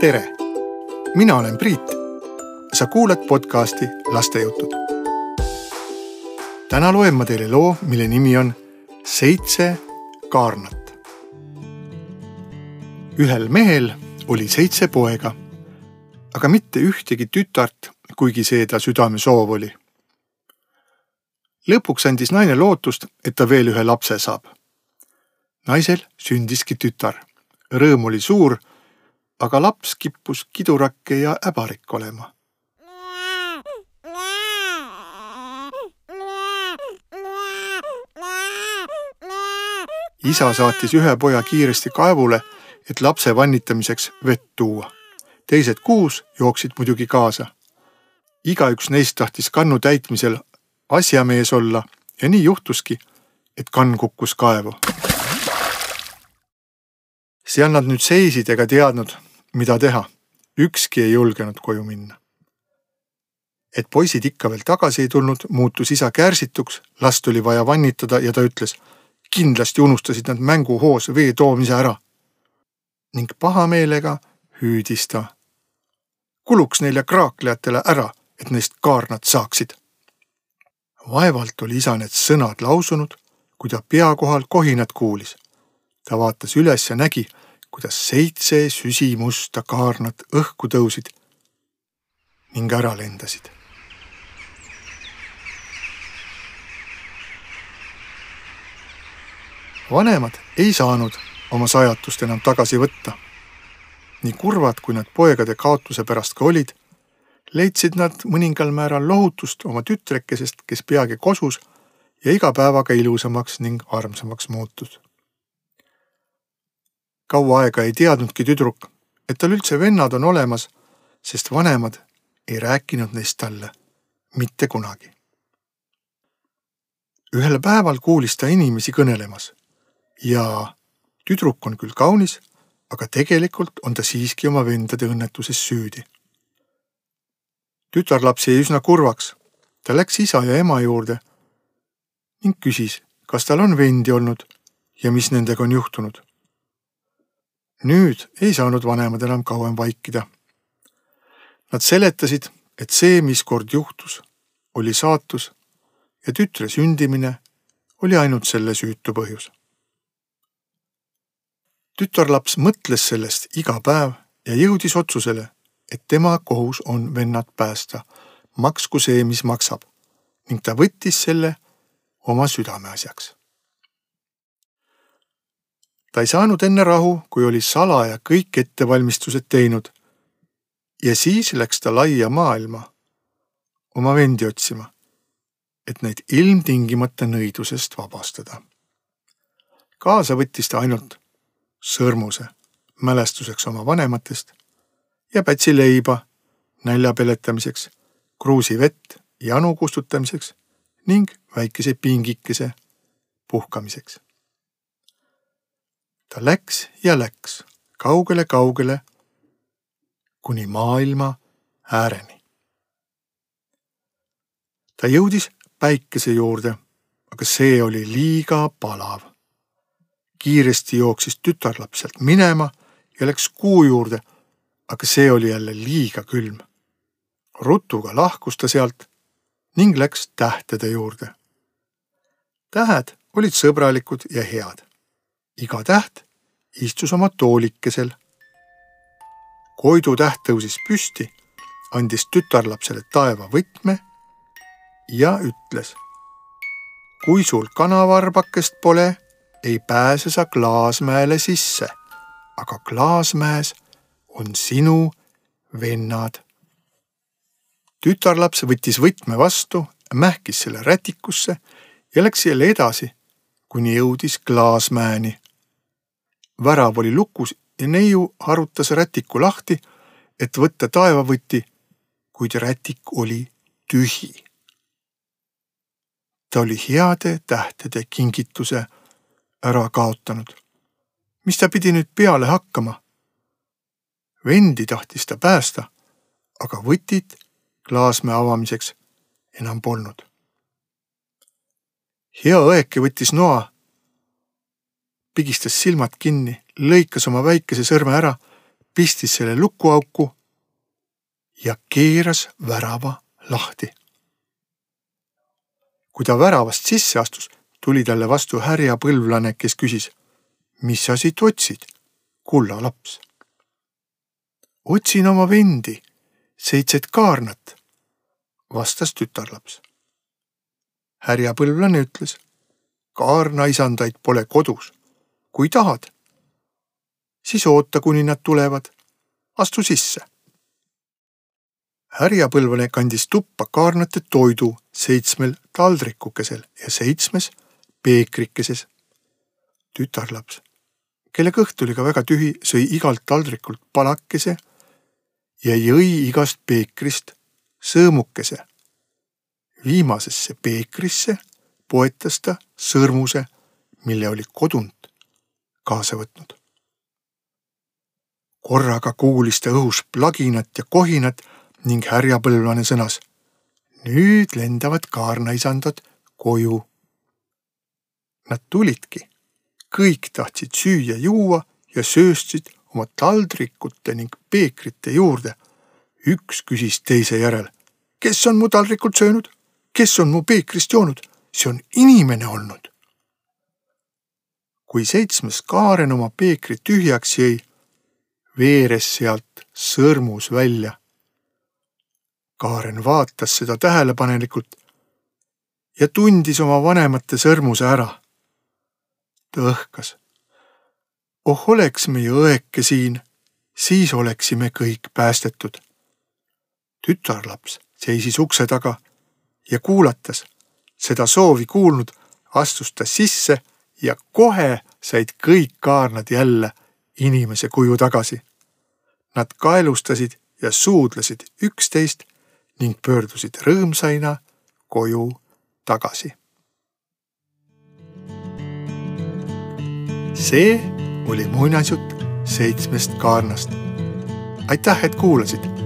tere, mina olen Priit. sa kuulad podcasti Lastejutud. täna loen ma teile loo, mille nimi on Seitse kaarnat. ühel mehel oli seitse poega, aga mitte ühtegi tütart, kuigi see ta südamesoov oli. lõpuks andis naine lootust, et ta veel ühe lapse saab. naisel sündiski tütar, rõõm oli suur aga laps kippus kidurake ja äbarik olema. isa saatis ühe poja kiiresti kaevule, et lapse vannitamiseks vett tuua. teised kuus jooksid muidugi kaasa. igaüks neist tahtis kannu täitmisel asjamees olla ja nii juhtuski, et kann kukkus kaevu. seal nad nüüd seisid ega teadnud, mida teha, ükski ei julgenud koju minna. et poisid ikka veel tagasi ei tulnud, muutus isa kärsituks, last oli vaja vannitada ja ta ütles, kindlasti unustasid nad mänguhoos vee toomise ära. ning pahameelega hüüdis ta. kuluks neile kraaklejatele ära, et neist kaarnad saaksid. vaevalt oli isa need sõnad lausunud, kui ta pea kohal kohinat kuulis. ta vaatas üles ja nägi, kuidas seitse süsimusta kaarnat õhku tõusid ning ära lendasid. vanemad ei saanud oma sajatust enam tagasi võtta. nii kurvad, kui nad poegade kaotuse pärast ka olid, leidsid nad mõningal määral lohutust oma tütrekesest, kes peagi kosus ja iga päevaga ilusamaks ning armsamaks muutus kaua aega ei teadnudki tüdruk, et tal üldse vennad on olemas, sest vanemad ei rääkinud neist talle mitte kunagi. ühel päeval kuulis ta inimesi kõnelemas ja tüdruk on küll kaunis, aga tegelikult on ta siiski oma vendade õnnetuses süüdi. tütarlaps jäi üsna kurvaks. ta läks isa ja ema juurde ning küsis, kas tal on vendi olnud ja mis nendega on juhtunud nüüd ei saanud vanemad enam kauem vaikida. Nad seletasid, et see, mis kord juhtus, oli saatus ja tütre sündimine oli ainult selle süütu põhjus. tütarlaps mõtles sellest iga päev ja jõudis otsusele, et tema kohus on vennad päästa, maksku see, mis maksab ning ta võttis selle oma südameasjaks ta ei saanud enne rahu, kui oli salaja kõik ettevalmistused teinud. ja siis läks ta laia maailma oma vendi otsima, et neid ilmtingimata nõidusest vabastada. kaasa võttis ta ainult sõrmuse mälestuseks oma vanematest ja pätsi leiba nälja peletamiseks, kruusi vett janu kustutamiseks ning väikese pingikese puhkamiseks ta läks ja läks kaugele-kaugele kuni maailma ääreni. ta jõudis päikese juurde, aga see oli liiga palav. kiiresti jooksis tütarlaps sealt minema ja läks kuu juurde, aga see oli jälle liiga külm. rutuga lahkus ta sealt ning läks tähtede juurde. tähed olid sõbralikud ja head iga täht istus oma toolikesel. Koidu täht tõusis püsti, andis tütarlapsele taevavõtme ja ütles. kui sul kanavarbakest pole, ei pääse sa Klaasmäele sisse, aga Klaasmäes on sinu vennad. tütarlaps võttis võtme vastu, mähkis selle rätikusse ja läks jälle edasi, kuni jõudis Klaasmäeni värav oli lukus ja neiu harutas rätiku lahti, et võtta taevavõti, kuid rätik oli tühi. ta oli heade tähtede kingituse ära kaotanud. mis ta pidi nüüd peale hakkama? vendi tahtis ta päästa, aga võtit klaasmäe avamiseks enam polnud. hea õeke võttis noa pigistas silmad kinni, lõikas oma väikese sõrme ära, pistis selle lukuauku ja keeras värava lahti. kui ta väravast sisse astus, tuli talle vastu härjapõlvlane, kes küsis, mis sa siit otsid, kulla laps? otsin oma vendi, seitset kaarnat, vastas tütarlaps. härjapõlvlane ütles, kaarnaisandaid pole kodus. Kui tahad, siis oota, kuni nad tulevad. astu sisse härjapõlvane kandis tuppa kaarnate toidu seitsmel taldrikukesel ja seitsmes peekrikeses. tütarlaps, kelle kõht oli ka väga tühi, sõi igalt taldrikult palakese ja jõi igast peekrist sõõmukese. viimasesse peekrisse poetas ta sõrmuse, mille oli kodunt kaasa võtnud. korraga kuulis ta õhus plaginat ja kohinat ning härjapõlvlane sõnas. nüüd lendavad kaarnaisandad koju. Nad tulidki, kõik tahtsid süüa-juua ja sööstsid oma taldrikute ning peekrite juurde. üks küsis teise järel, kes on mu taldrikult söönud, kes on mu peekrist joonud, see on inimene olnud. Kui seitsmes Kaaren oma peekri tühjaks jõi, veeres sealt sõrmus välja Kaaren vaatas seda tähelepanelikult ja tundis oma vanemate sõrmuse ära. ta õhkas. oh oleks meie õeke siin, siis oleksime kõik päästetud. tütarlaps seisis ukse taga ja kuulatas. seda soovi kuulnud, astus ta sisse ja kohe said kõik kaarnad jälle inimese kuju tagasi. Nad kaelustasid ja suudlesid üksteist ning pöördusid rõõmsaina koju tagasi. see oli muinasjutt seitsmest kaarnast. aitäh, et kuulasid